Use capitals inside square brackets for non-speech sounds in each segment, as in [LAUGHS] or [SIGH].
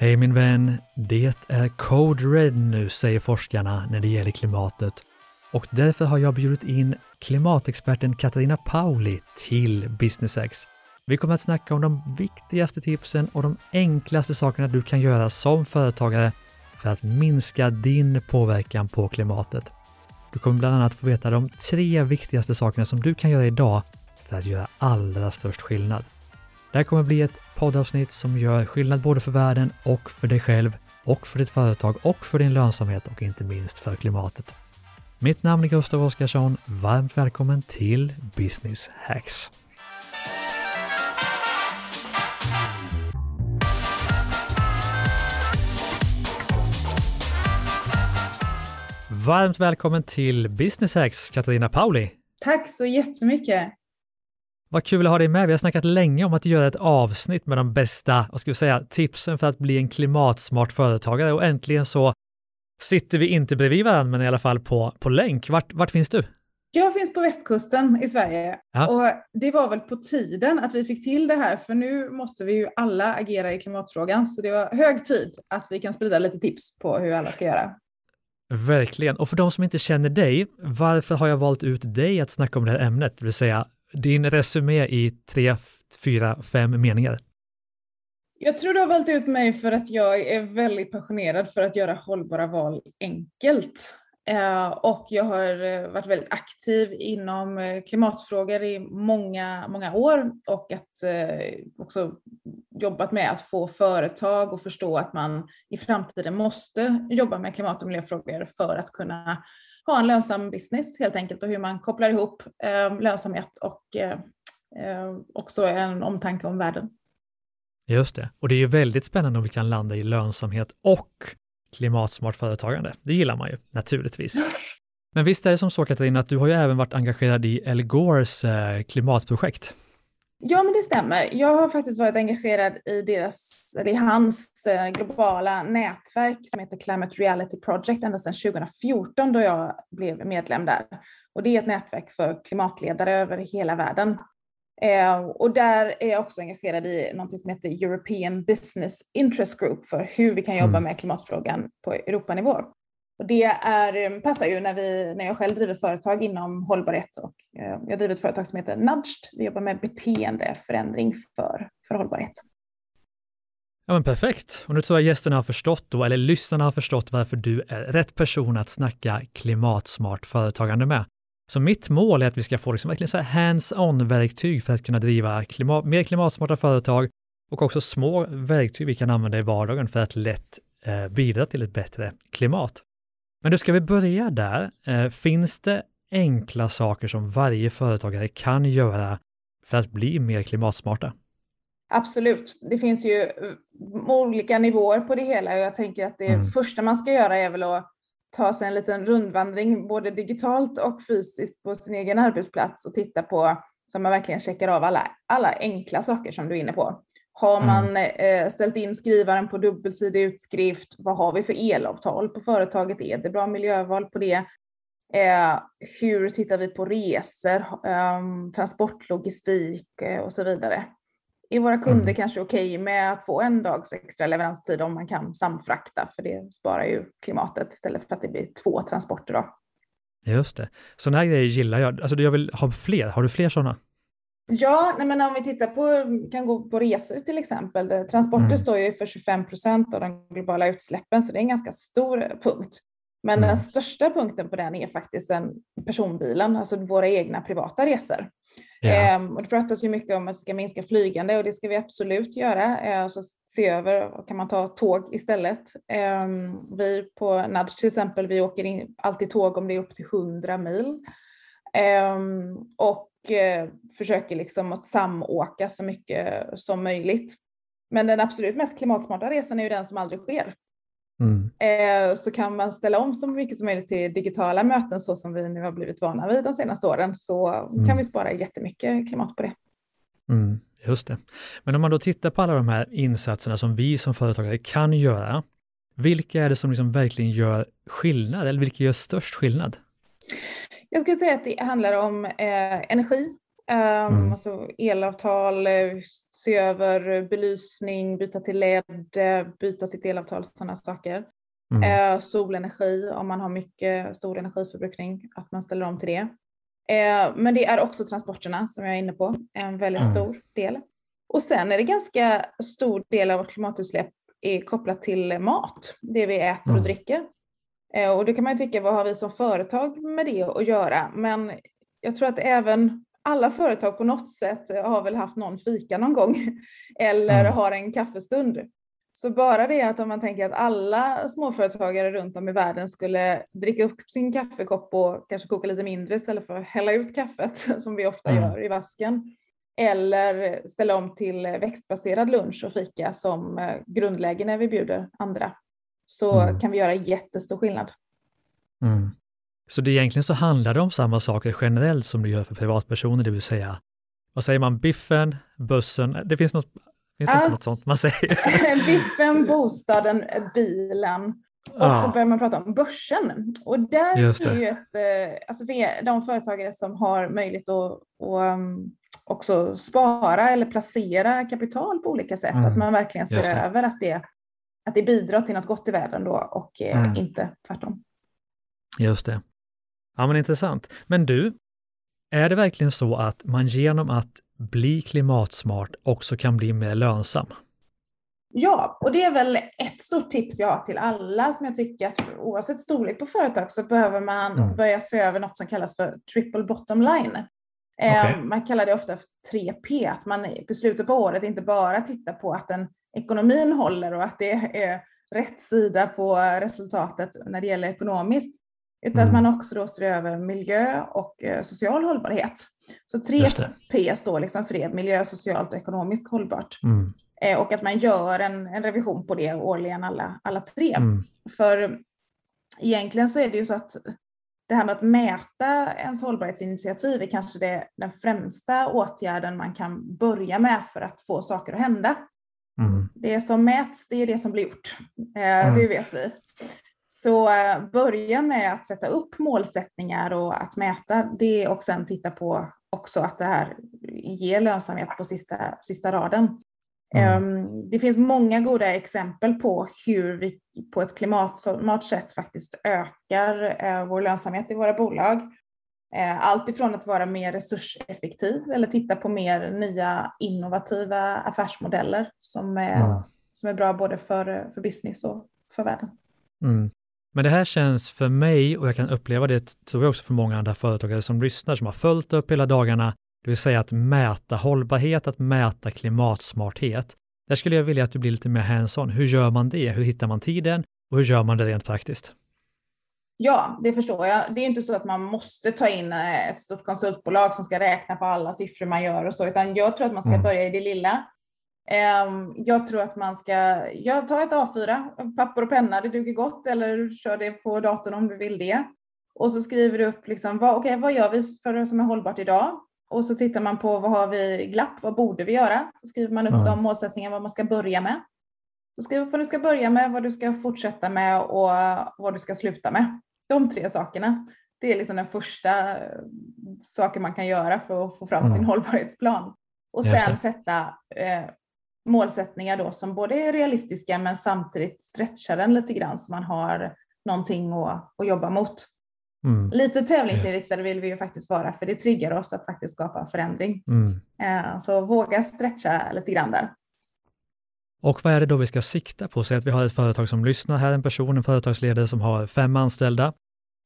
Hej min vän! Det är Code Red nu, säger forskarna när det gäller klimatet. Och därför har jag bjudit in klimatexperten Katarina Pauli till BusinessX. Vi kommer att snacka om de viktigaste tipsen och de enklaste sakerna du kan göra som företagare för att minska din påverkan på klimatet. Du kommer bland annat få veta de tre viktigaste sakerna som du kan göra idag för att göra allra störst skillnad. Det här kommer bli ett poddavsnitt som gör skillnad både för världen och för dig själv och för ditt företag och för din lönsamhet och inte minst för klimatet. Mitt namn är Gustav Oskarsson. Varmt välkommen till Business Hacks. Varmt välkommen till Business Hacks, Katarina Pauli. Tack så jättemycket. Vad kul att ha dig med. Vi har snackat länge om att göra ett avsnitt med de bästa, vad ska vi säga, tipsen för att bli en klimatsmart företagare och äntligen så sitter vi inte bredvid varandra, men i alla fall på, på länk. Vart, vart finns du? Jag finns på västkusten i Sverige ja. och det var väl på tiden att vi fick till det här för nu måste vi ju alla agera i klimatfrågan så det var hög tid att vi kan sprida lite tips på hur alla ska göra. Verkligen. Och för de som inte känner dig, varför har jag valt ut dig att snacka om det här ämnet? Det vill säga din resumé i tre, fyra, fem meningar. Jag tror du har valt ut mig för att jag är väldigt passionerad för att göra hållbara val enkelt. Eh, och jag har eh, varit väldigt aktiv inom eh, klimatfrågor i många, många år och att också jobbat med att få företag att förstå att man i framtiden måste jobba med klimat och miljöfrågor för att kunna ha en lönsam business helt enkelt och hur man kopplar ihop lönsamhet och också en omtanke om världen. Just det, och det är ju väldigt spännande om vi kan landa i lönsamhet och klimatsmart företagande. Det gillar man ju naturligtvis. [LAUGHS] Men visst är det som så Katarina att du har ju även varit engagerad i El Gores eh, klimatprojekt? Ja, men det stämmer. Jag har faktiskt varit engagerad i, deras, i hans eh, globala nätverk som heter Climate Reality Project ända sedan 2014 då jag blev medlem där. Och det är ett nätverk för klimatledare över hela världen. Eh, och där är jag också engagerad i något som heter European Business Interest Group för hur vi kan jobba mm. med klimatfrågan på Europanivå. Och det är, eh, passar ju när, vi, när jag själv driver företag inom hållbarhet och eh, jag driver ett företag som heter Nudged. Vi jobbar med beteendeförändring för, för hållbarhet. Ja men perfekt. Och nu tror jag gästerna har förstått då, eller lyssnarna har förstått varför du är rätt person att snacka klimatsmart företagande med. Så mitt mål är att vi ska få liksom verkligen hands-on-verktyg för att kunna driva klimat, mer klimatsmarta företag och också små verktyg vi kan använda i vardagen för att lätt eh, bidra till ett bättre klimat. Men då ska vi börja där. Eh, finns det enkla saker som varje företagare kan göra för att bli mer klimatsmarta? Absolut. Det finns ju eh, olika nivåer på det hela och jag tänker att det mm. första man ska göra är väl att ta sig en liten rundvandring både digitalt och fysiskt på sin egen arbetsplats och titta på så man verkligen checkar av alla, alla enkla saker som du är inne på. Har mm. man eh, ställt in skrivaren på dubbelsidig utskrift? Vad har vi för elavtal på företaget? Är det bra miljöval på det? Eh, hur tittar vi på resor, eh, transportlogistik och så vidare? är våra kunder mm. kanske okej okay med att få en dags extra leveranstid om man kan samfrakta, för det sparar ju klimatet istället för att det blir två transporter. Då. Just det. Sådana här grejer gillar jag. Alltså jag vill ha fler. Har du fler sådana? Ja, nej men om vi tittar på, kan gå på resor till exempel. Transporter mm. står ju för 25 procent av de globala utsläppen, så det är en ganska stor punkt. Men mm. den största punkten på den är faktiskt den personbilen, alltså våra egna privata resor. Ja. Um, och det pratas ju mycket om att det ska minska flygande och det ska vi absolut göra. Uh, så se över, kan man ta tåg istället? Um, vi på Nudge till exempel, vi åker in, alltid tåg om det är upp till 100 mil. Um, och uh, försöker liksom att samåka så mycket som möjligt. Men den absolut mest klimatsmarta resan är ju den som aldrig sker. Mm. Eh, så kan man ställa om så mycket som möjligt till digitala möten så som vi nu har blivit vana vid de senaste åren så mm. kan vi spara jättemycket klimat på det. Mm, just det. Men om man då tittar på alla de här insatserna som vi som företagare kan göra, vilka är det som liksom verkligen gör skillnad eller vilka gör störst skillnad? Jag skulle säga att det handlar om eh, energi Um, mm. Alltså elavtal, eh, se över belysning, byta till LED, byta sitt elavtal, sådana saker. Mm. Uh, solenergi, om man har mycket stor energiförbrukning, att man ställer om till det. Uh, men det är också transporterna som jag är inne på, en väldigt mm. stor del. Och sen är det ganska stor del av vårt klimatutsläpp är kopplat till mat, det vi äter och mm. dricker. Uh, och det kan man ju tycka, vad har vi som företag med det att göra? Men jag tror att även alla företag på något sätt har väl haft någon fika någon gång [LAUGHS] eller mm. har en kaffestund. Så bara det att om man tänker att alla småföretagare runt om i världen skulle dricka upp sin kaffekopp och kanske koka lite mindre istället för att hälla ut kaffet [LAUGHS] som vi ofta mm. gör i vasken. Eller ställa om till växtbaserad lunch och fika som eh, grundläge när vi bjuder andra. Så mm. kan vi göra jättestor skillnad. Mm. Så det egentligen så handlar det om samma saker generellt som du gör för privatpersoner, det vill säga, vad säger man, biffen, bussen, det finns något, finns det ja. något sånt man säger? [LAUGHS] biffen, bostaden, bilen. Och ja. så börjar man prata om börsen. Och där är ju ett, eh, alltså för de företagare som har möjlighet att, att um, också spara eller placera kapital på olika sätt, mm. att man verkligen ser över att det, att det bidrar till något gott i världen då och eh, mm. inte tvärtom. Just det. Ja, men intressant. Men du, är det verkligen så att man genom att bli klimatsmart också kan bli mer lönsam? Ja, och det är väl ett stort tips jag har till alla som jag tycker att oavsett storlek på företag så behöver man mm. börja se över något som kallas för triple bottom line. Eh, okay. Man kallar det ofta för 3P, att man på slutet på året inte bara tittar på att den ekonomin håller och att det är rätt sida på resultatet när det gäller ekonomiskt, utan mm. att man också då ser över miljö och eh, social hållbarhet. Så 3P står liksom för det, miljö, socialt och ekonomiskt hållbart. Mm. Eh, och att man gör en, en, revision på det årligen alla, alla tre. Mm. För egentligen så är det ju så att det här med att mäta ens hållbarhetsinitiativ är kanske det, den främsta åtgärden man kan börja med för att få saker att hända. Mm. Det som mäts, det är det som blir gjort. Eh, mm. Det vet vi. Så eh, börja med att sätta upp målsättningar och att mäta det och sen titta på också att det här ger lönsamhet på sista, sista raden. Mm. Det finns många goda exempel på hur vi på ett klimatsmart sätt faktiskt ökar eh, vår lönsamhet i våra bolag. Eh, allt ifrån att vara mer resurseffektiv eller titta på mer nya innovativa affärsmodeller som är, mm. som är bra både för, för business och för världen. Mm. Men det här känns för mig, och jag kan uppleva det, tror jag också för många andra företagare som lyssnar, som har följt upp hela dagarna, det vill säga att mäta hållbarhet, att mäta klimatsmarthet. Där skulle jag vilja att du blir lite mer hands-on. Hur gör man det? Hur hittar man tiden? Och hur gör man det rent praktiskt? Ja, det förstår jag. Det är inte så att man måste ta in eh, ett stort konsultbolag som ska räkna på alla siffror man gör och så, utan jag tror att man ska mm. börja i det lilla. Ehm, jag tror att man ska jag tar ett A4, papper och penna, det duger gott, eller kör det på datorn om du vill det. Och så skriver du upp liksom, vad, okay, vad gör vi för det som är hållbart idag? Och så tittar man på vad har vi glapp, vad borde vi göra? Så skriver man upp mm. de målsättningar, vad man ska börja med. Så skriver vad du ska börja med, vad du ska fortsätta med och vad du ska sluta med. De tre sakerna. Det är liksom den första saken man kan göra för att få fram mm. sin hållbarhetsplan. Och sen sätta eh, målsättningar då som både är realistiska men samtidigt stretchar den lite grann så man har någonting att, att jobba mot. Mm. Lite tävlingsinriktade vill vi ju faktiskt vara för det triggar oss att faktiskt skapa förändring. Mm. Eh, så våga stretcha lite grann där. Och vad är det då vi ska sikta på? Säg att vi har ett företag som lyssnar här, en person, en företagsledare som har fem anställda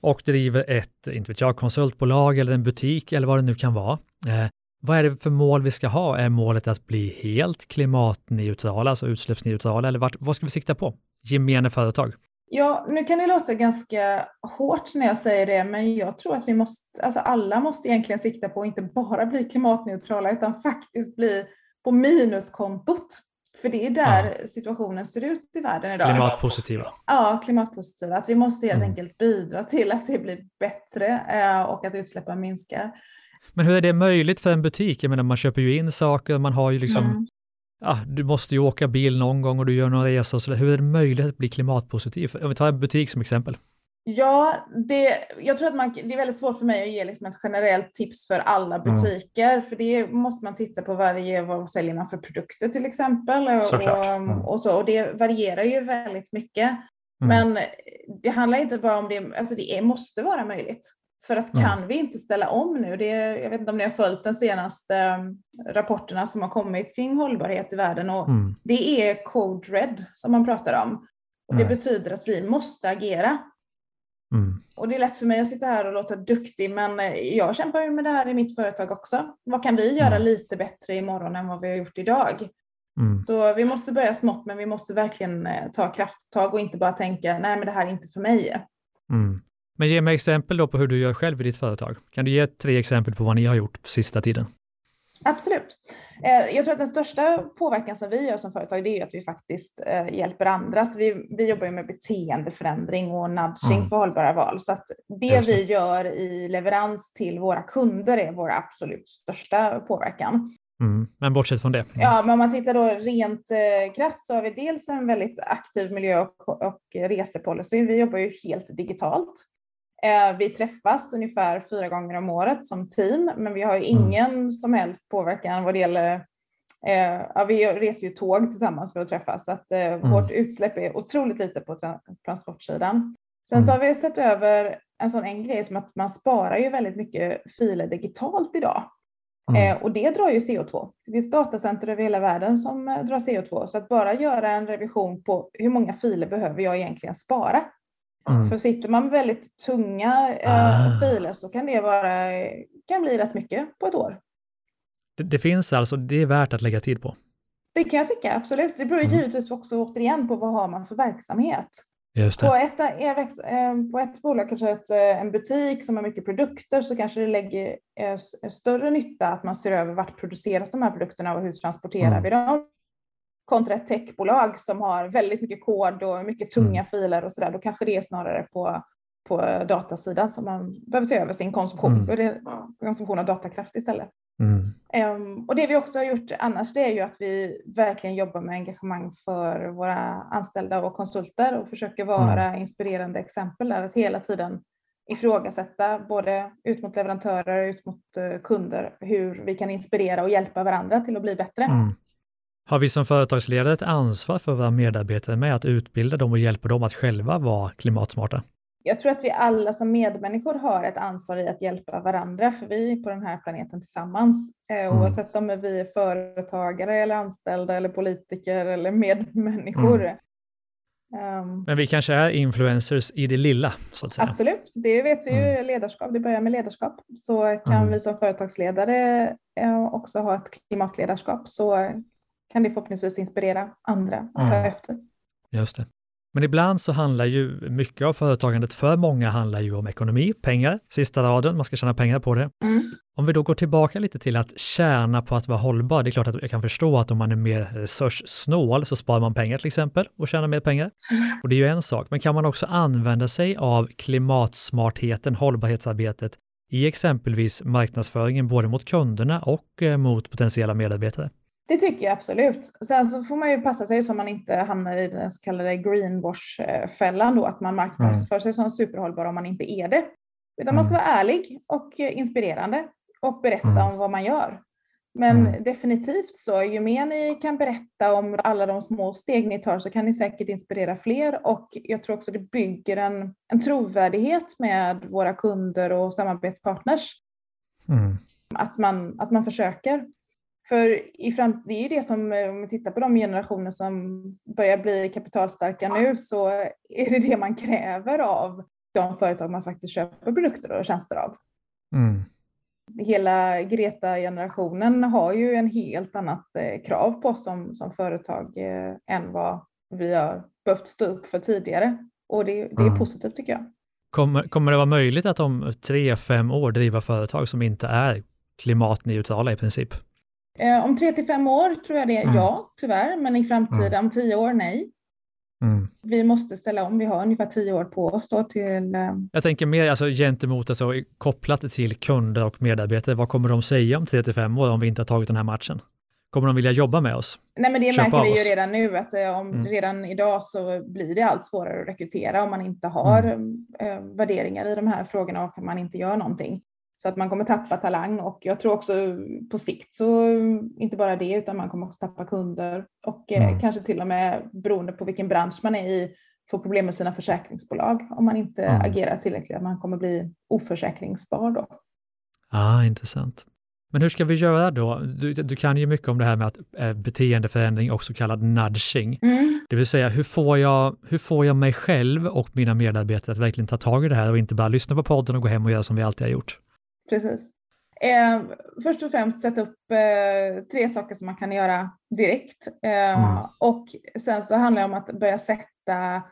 och driver ett, inte vet jag, konsultbolag eller en butik eller vad det nu kan vara. Eh, vad är det för mål vi ska ha? Är målet att bli helt klimatneutrala, alltså utsläppsneutrala, eller vart, vad ska vi sikta på? Gemene företag. Ja, nu kan det låta ganska hårt när jag säger det, men jag tror att vi måste, alltså alla måste egentligen sikta på att inte bara bli klimatneutrala, utan faktiskt bli på minuskontot. För det är där ja. situationen ser ut i världen idag. Klimatpositiva. Ja, klimatpositiva. Att vi måste helt mm. enkelt bidra till att det blir bättre eh, och att utsläppen minskar. Men hur är det möjligt för en butik? Jag menar, man köper ju in saker, man har ju liksom, mm. Ja, du måste ju åka bil någon gång och du gör någon resa och sådär. Hur är det möjligt att bli klimatpositiv? Om vi tar en butik som exempel. Ja, det, jag tror att man, det är väldigt svårt för mig att ge liksom ett generellt tips för alla mm. butiker, mm. för det måste man titta på varje, vad säljer man för produkter till exempel. Och, mm. och, så, och det varierar ju väldigt mycket. Mm. Men det handlar inte bara om det, alltså det är, måste vara möjligt. För att kan mm. vi inte ställa om nu, det, jag vet inte om ni har följt de senaste um, rapporterna som har kommit kring hållbarhet i världen och mm. det är Code Red som man pratar om. Och det betyder att vi måste agera. Mm. Och det är lätt för mig att sitta här och låta duktig, men eh, jag kämpar ju med det här i mitt företag också. Vad kan vi göra lite bättre imorgon än vad vi har gjort idag? Mm. Så vi måste börja smått, men vi måste verkligen eh, ta krafttag och inte bara tänka, nej men det här är inte för mig. Mm. Men ge mig exempel då på hur du gör själv i ditt företag. Kan du ge tre exempel på vad ni har gjort på sista tiden? Absolut. Eh, jag tror att den största påverkan som vi gör som företag, det är att vi faktiskt eh, hjälper andra. Så vi, vi jobbar med beteendeförändring och nudging mm. för hållbara val. Så att det vi gör i leverans till våra kunder är vår absolut största påverkan. Mm. Men bortsett från det? Ja, men om man tittar då rent eh, krasst så har vi dels en väldigt aktiv miljö och, och resepolicy. Vi jobbar ju helt digitalt. Eh, vi träffas ungefär fyra gånger om året som team, men vi har ju mm. ingen mm. som helst påverkan vad det gäller Eh, ja, vi reser ju tåg tillsammans för att träffas, så att eh, mm. vårt utsläpp är otroligt lite på tra transportsidan. Sen mm. så har vi sett över en sån en grej som att man sparar ju väldigt mycket filer digitalt idag. Mm. Eh, och det drar ju CO2. Det finns datacenter över hela världen som drar CO2, så att bara göra en revision på hur många filer behöver jag egentligen spara? Mm. För sitter man med väldigt tunga eh, ah. filer så kan det vara, kan bli rätt mycket på ett år. Det, det, finns alltså, det är värt att lägga tid på? Det kan jag tycka, absolut. Det beror mm. givetvis också återigen på vad har man för verksamhet. På, ett, eh, på ett bolag, kanske ett, eh, en butik som har mycket produkter, så kanske det lägger eh, större nytta att man ser över vart produceras de här produkterna och hur transporterar mm. vi dem kontra ett techbolag som har väldigt mycket kod och mycket tunga mm. filer och så där, då kanske det är snarare på, på datasidan som man behöver se över sin konsumtion, mm. och det, konsumtion av datakraft istället. Mm. Um, och det vi också har gjort annars, det är ju att vi verkligen jobbar med engagemang för våra anställda och konsulter och försöker vara mm. inspirerande exempel där, att hela tiden ifrågasätta både ut mot leverantörer, ut mot uh, kunder, hur vi kan inspirera och hjälpa varandra till att bli bättre. Mm. Har vi som företagsledare ett ansvar för våra medarbetare med att utbilda dem och hjälpa dem att själva vara klimatsmarta? Jag tror att vi alla som medmänniskor har ett ansvar i att hjälpa varandra, för vi är på den här planeten tillsammans. Eh, mm. Oavsett om vi är företagare eller anställda eller politiker eller medmänniskor. Mm. Um, Men vi kanske är influencers i det lilla, så att säga. Absolut, det vet vi ju, mm. ledarskap, det börjar med ledarskap. Så kan mm. vi som företagsledare eh, också ha ett klimatledarskap så kan det förhoppningsvis inspirera andra att ta mm. efter. Just det. Men ibland så handlar ju mycket av företagandet för många handlar ju om ekonomi, pengar, sista raden, man ska tjäna pengar på det. Mm. Om vi då går tillbaka lite till att tjäna på att vara hållbar, det är klart att jag kan förstå att om man är mer resurssnål så sparar man pengar till exempel och tjänar mer pengar. Mm. Och det är ju en sak, men kan man också använda sig av klimatsmartheten, hållbarhetsarbetet i exempelvis marknadsföringen både mot kunderna och eh, mot potentiella medarbetare? Det tycker jag absolut. Sen så får man ju passa sig så man inte hamnar i den så kallade greenwash-fällan då, att man marknadsför mm. sig som superhållbar om man inte är det. Utan man ska mm. vara ärlig och inspirerande och berätta mm. om vad man gör. Men mm. definitivt så, ju mer ni kan berätta om alla de små steg ni tar så kan ni säkert inspirera fler och jag tror också det bygger en, en trovärdighet med våra kunder och samarbetspartners. Mm. Att, man, att man försöker. För i fram, det är ju det som, eh, om vi tittar på de generationer som börjar bli kapitalstarka nu, så är det det man kräver av de företag man faktiskt köper produkter och tjänster av. Mm. Hela Greta-generationen har ju en helt annat eh, krav på oss som, som företag eh, än vad vi har behövt stå upp för tidigare. Och det, det är mm. positivt tycker jag. Kommer, kommer det vara möjligt att om tre, fem år driva företag som inte är klimatneutrala i princip? Eh, om tre till fem år tror jag det är mm. ja, tyvärr, men i framtiden, mm. om tio år, nej. Mm. Vi måste ställa om, vi har ungefär tio år på oss då till... Eh... Jag tänker mer alltså, gentemot, alltså, kopplat till kunder och medarbetare, vad kommer de säga om tre till fem år om vi inte har tagit den här matchen? Kommer de vilja jobba med oss? Nej, men det Köpa märker vi ju redan nu att eh, om, mm. redan idag så blir det allt svårare att rekrytera om man inte har mm. värderingar i de här frågorna och man inte gör någonting. Så att man kommer tappa talang och jag tror också på sikt så inte bara det utan man kommer också tappa kunder och mm. kanske till och med beroende på vilken bransch man är i få problem med sina försäkringsbolag om man inte mm. agerar tillräckligt, att man kommer bli oförsäkringsbar då. ah, intressant. Men hur ska vi göra då? Du, du kan ju mycket om det här med att, äh, beteendeförändring och så kallad nudging. Mm. Det vill säga, hur får, jag, hur får jag mig själv och mina medarbetare att verkligen ta tag i det här och inte bara lyssna på podden och gå hem och göra som vi alltid har gjort? Precis. Eh, först och främst sätta upp eh, tre saker som man kan göra direkt. Eh, mm. Och sen så handlar det om att börja sätta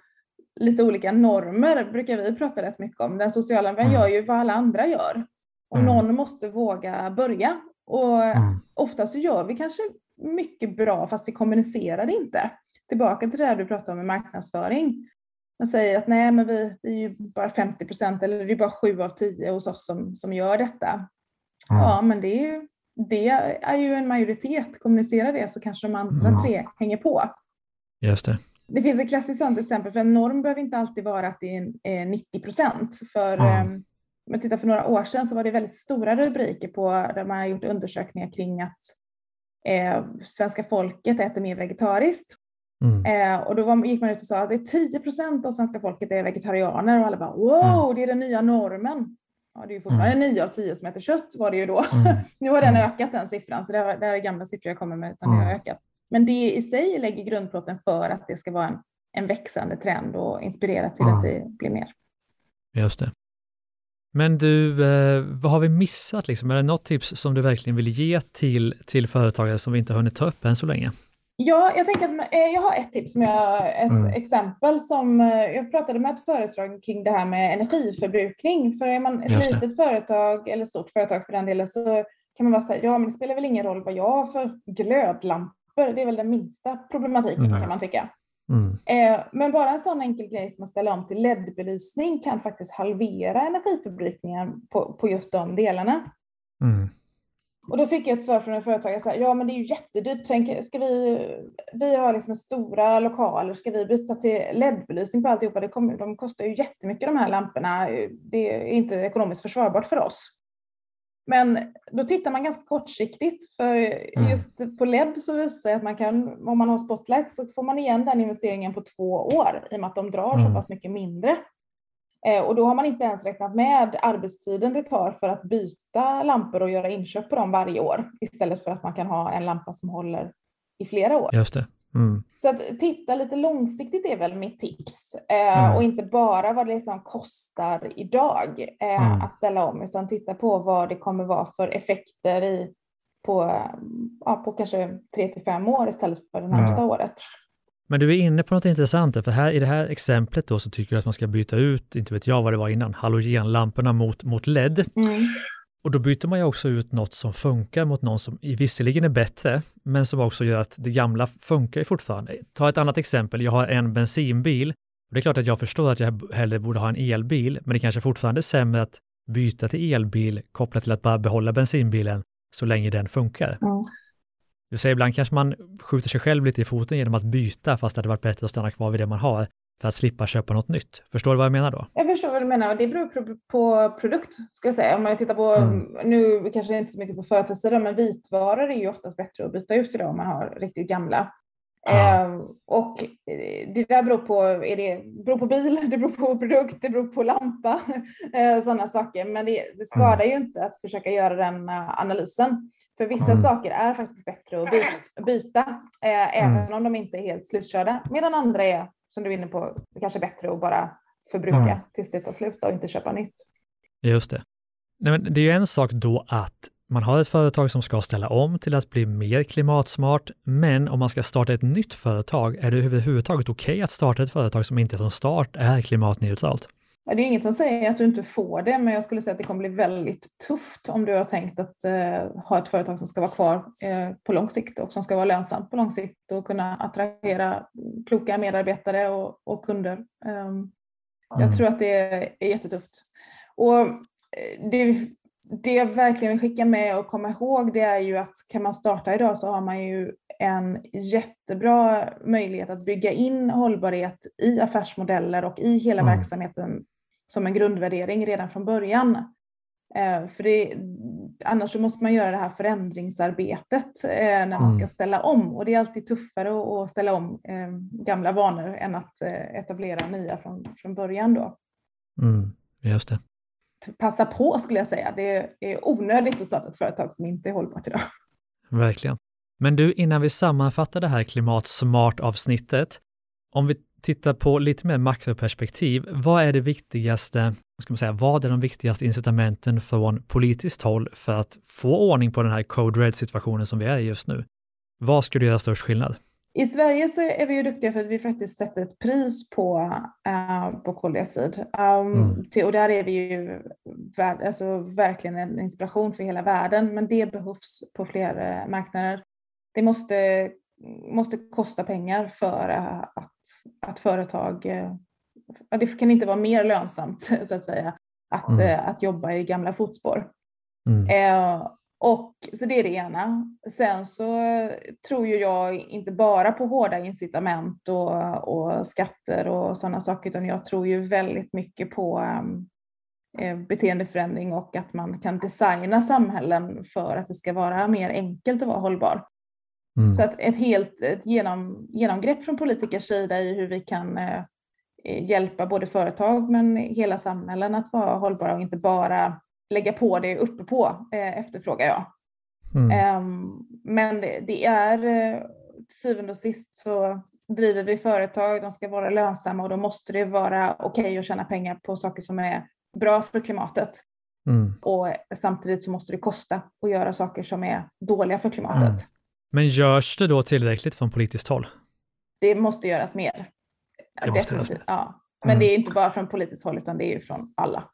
lite olika normer, brukar vi prata rätt mycket om. Den sociala mm. gör ju vad alla andra gör. Och mm. någon måste våga börja. Och mm. ofta så gör vi kanske mycket bra fast vi kommunicerar det inte. Tillbaka till det där du pratade om med marknadsföring. Man säger att nej, men vi, vi är ju bara 50 procent eller det är bara sju av tio hos oss som, som gör detta. Mm. Ja, men det är, ju, det är ju en majoritet. Kommunicera det så kanske de andra mm. tre hänger på. Just det. Det finns ett klassiskt sådant exempel, för en norm behöver inte alltid vara att det är 90 procent. För mm. om man tittar för några år sedan så var det väldigt stora rubriker på där man har gjort undersökningar kring att eh, svenska folket äter mer vegetariskt. Mm. Eh, och då var, gick man ut och sa att det är 10 procent av svenska folket är vegetarianer och alla bara wow, mm. det är den nya normen. Ja, det är ju fortfarande mm. 9 av 10 som äter kött var det ju då. Mm. [LAUGHS] nu har den mm. ökat den siffran, så det, var, det här är gamla siffror jag kommer med, utan det har mm. ökat. Men det i sig lägger grundplåten för att det ska vara en, en växande trend och inspirera till att det blir mer. Just det. Men du, eh, vad har vi missat? Liksom? Är det något tips som du verkligen vill ge till, till företagare som vi inte har hunnit ta upp än så länge? Ja, jag tänker att eh, jag har ett tips, med ett mm. exempel som eh, jag pratade med ett företag kring det här med energiförbrukning. För är man ett Just litet det. företag eller stort företag för den delen så kan man bara säga, ja men det spelar väl ingen roll vad jag har för glödlampor. Det är väl den minsta problematiken mm. kan man tycka. Mm. Eh, men bara en sån enkel grej som att ställa om till LED-belysning kan faktiskt halvera energiförbrukningen på, på just de delarna. Och då fick jag ett svar från en företagare, så här, ja men det är ju jättedyrt, Tänk, ska vi, vi har liksom stora lokaler, ska vi byta till LED-belysning på alltihopa? Det kommer, de kostar ju jättemycket de här lamporna, det är inte ekonomiskt försvarbart för oss. Men då tittar man ganska kortsiktigt, för mm. just på LED så visar det sig att man kan, om man har spotlight så får man igen den investeringen på två år i och med att de drar mm. så pass mycket mindre. Eh, och då har man inte ens räknat med arbetstiden det tar för att byta lampor och göra inköp på dem varje år istället för att man kan ha en lampa som håller i flera år. Just det. Mm. Så att titta lite långsiktigt är väl mitt tips eh, mm. och inte bara vad det liksom kostar idag eh, mm. att ställa om utan titta på vad det kommer vara för effekter i, på, ja, på kanske tre till fem år istället för det närmsta året. Men du är inne på något intressant, för här i det här exemplet då så tycker du att man ska byta ut, inte vet jag vad det var innan, halogenlamporna mot, mot LED. Mm. Och då byter man ju också ut något som funkar mot någon som visserligen är bättre, men som också gör att det gamla funkar fortfarande. Ta ett annat exempel, jag har en bensinbil. Och det är klart att jag förstår att jag hellre borde ha en elbil, men det kanske fortfarande är sämre att byta till elbil kopplat till att bara behålla bensinbilen så länge den funkar. Mm. Du säger ibland kanske man skjuter sig själv lite i foten genom att byta fast det hade varit bättre att stanna kvar vid det man har för att slippa köpa något nytt. Förstår du vad jag menar då? Jag förstår vad du menar och det beror på, på produkt ska jag säga. Om man tittar på, mm. nu kanske inte så mycket på företagssidan, men vitvaror är ju oftast bättre att byta ut idag om man har riktigt gamla. Eh, och det där beror på, är det beror på bil, [LAUGHS] det beror på produkt, det beror på lampa, [LAUGHS] eh, sådana saker. Men det, det skadar mm. ju inte att försöka göra den uh, analysen. För vissa mm. saker är faktiskt bättre att byta, byta eh, mm. även om de inte är helt slutkörda. Medan andra är som du är inne på, kanske bättre att bara förbruka mm. tills det tar slut och inte köpa nytt. Just det. Nej, men det är ju en sak då att man har ett företag som ska ställa om till att bli mer klimatsmart, men om man ska starta ett nytt företag, är det överhuvudtaget okej okay att starta ett företag som inte från start är klimatneutralt? Det är inget som säger att du inte får det, men jag skulle säga att det kommer bli väldigt tufft om du har tänkt att eh, ha ett företag som ska vara kvar eh, på lång sikt och som ska vara lönsamt på lång sikt och kunna attrahera kloka medarbetare och, och kunder. Um, mm. Jag tror att det är jättetufft. Och eh, det det jag verkligen vill skicka med och komma ihåg det är ju att kan man starta idag så har man ju en jättebra möjlighet att bygga in hållbarhet i affärsmodeller och i hela mm. verksamheten som en grundvärdering redan från början. Eh, för det, annars måste man göra det här förändringsarbetet eh, när man ska mm. ställa om och det är alltid tuffare att ställa om eh, gamla vanor än att etablera nya från, från början då. Mm, just det. Passa på skulle jag säga. Det är onödigt att starta ett företag som inte är hållbart idag. Verkligen. Men du, innan vi sammanfattar det här klimatsmart avsnittet, om vi tittar på lite mer makroperspektiv, vad är det viktigaste, ska man säga, vad är de viktigaste incitamenten från politiskt håll för att få ordning på den här code red situationen som vi är i just nu? Vad skulle göra störst skillnad? I Sverige så är vi ju duktiga för att vi faktiskt sätter ett pris på, uh, på koldioxid. Um, mm. till, och där är vi ju värld, alltså, verkligen en inspiration för hela världen, men det behövs på fler uh, marknader. Det måste, måste kosta pengar för uh, att, att företag, det kan inte vara mer lönsamt [LAUGHS] så att säga, att, mm. att jobba i gamla fotspår. Mm. Och, så det är det ena. Sen så tror ju jag inte bara på hårda incitament och, och skatter och sådana saker, utan jag tror ju väldigt mycket på eh, beteendeförändring och att man kan designa samhällen för att det ska vara mer enkelt att vara hållbar. Mm. Så att ett helt ett genom, genomgrepp från politikers sida i hur vi kan eh, hjälpa både företag men hela samhällen att vara hållbara och inte bara lägga på det uppe på eh, efterfrågar jag. Mm. Eh, men det, det är eh, till syvende och sist så driver vi företag, de ska vara lönsamma och då måste det vara okej okay att tjäna pengar på saker som är bra för klimatet. Mm. Och samtidigt så måste det kosta att göra saker som är dåliga för klimatet. Mm. Men görs det då tillräckligt från politiskt håll? Det måste göras mer. Det Definitivt, göras mer. ja. Men mm. det är inte bara från politiskt håll utan det är från alla.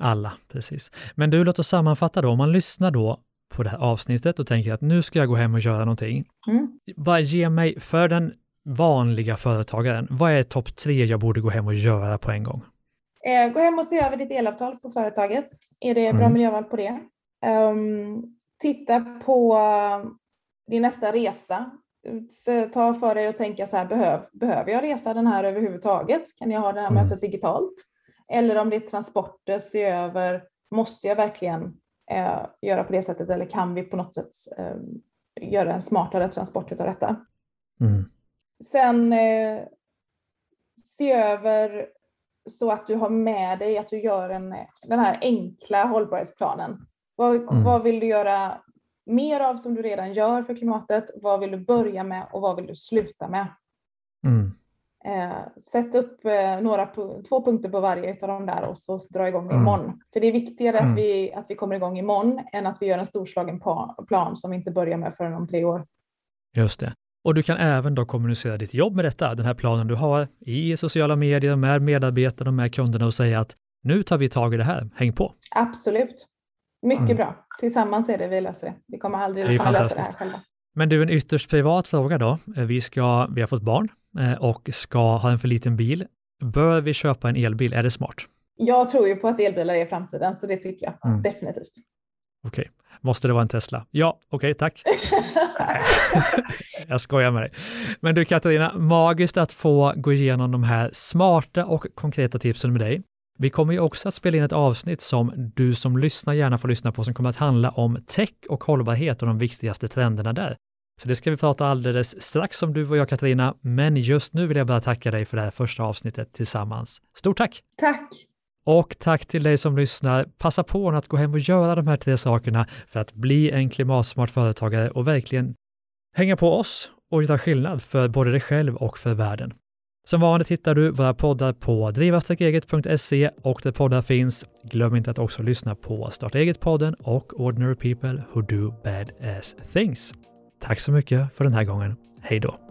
Alla, precis. Men du, låt oss sammanfatta då. Om man lyssnar då på det här avsnittet och tänker att nu ska jag gå hem och göra någonting. Mm. Bara ge mig, för den vanliga företagaren, vad är topp tre jag borde gå hem och göra på en gång? Eh, gå hem och se över ditt elavtal på företaget. Är det bra mm. miljöval på det? Um, titta på din nästa resa. Ta för dig och tänka så här, behöv, behöver jag resa den här överhuvudtaget? Kan jag ha det här mm. mötet digitalt? Eller om det är transporter, se över, måste jag verkligen eh, göra på det sättet eller kan vi på något sätt eh, göra en smartare transport av detta? Mm. Sen eh, se över så att du har med dig att du gör en, den här enkla hållbarhetsplanen. Vad, mm. vad vill du göra mer av som du redan gör för klimatet? Vad vill du börja med och vad vill du sluta med? Mm. Eh, sätt upp eh, några, två punkter på varje av de där och så dra igång mm. imorgon. För det är viktigare mm. att, vi, att vi kommer igång imorgon än att vi gör en storslagen plan som vi inte börjar med förrän om tre år. Just det. Och du kan även då kommunicera ditt jobb med detta, den här planen du har i sociala medier med medarbetare och med kunderna och säga att nu tar vi tag i det här, häng på. Absolut. Mycket mm. bra. Tillsammans är det vi löser det. Vi kommer aldrig kunna lösa det här själva. Men du, en ytterst privat fråga då. Vi, ska, vi har fått barn Eh, och ska ha en för liten bil. Bör vi köpa en elbil? Är det smart? Jag tror ju på att elbilar är framtiden, så det tycker jag mm. definitivt. Okej, okay. måste det vara en Tesla? Ja, okej, okay, tack. [LAUGHS] jag skojar med dig. Men du Katarina, magiskt att få gå igenom de här smarta och konkreta tipsen med dig. Vi kommer ju också att spela in ett avsnitt som du som lyssnar gärna får lyssna på som kommer att handla om tech och hållbarhet och de viktigaste trenderna där. Så det ska vi prata alldeles strax om du och jag Katarina, men just nu vill jag bara tacka dig för det här första avsnittet tillsammans. Stort tack! Tack! Och tack till dig som lyssnar. Passa på att gå hem och göra de här tre sakerna för att bli en klimatsmart företagare och verkligen hänga på oss och göra skillnad för både dig själv och för världen. Som vanligt hittar du våra poddar på drivastarteget.se och där poddar finns. Glöm inte att också lyssna på Starta eget-podden och Ordinary People Who Do Bad Ass Things. Tack så mycket för den här gången. Hej då!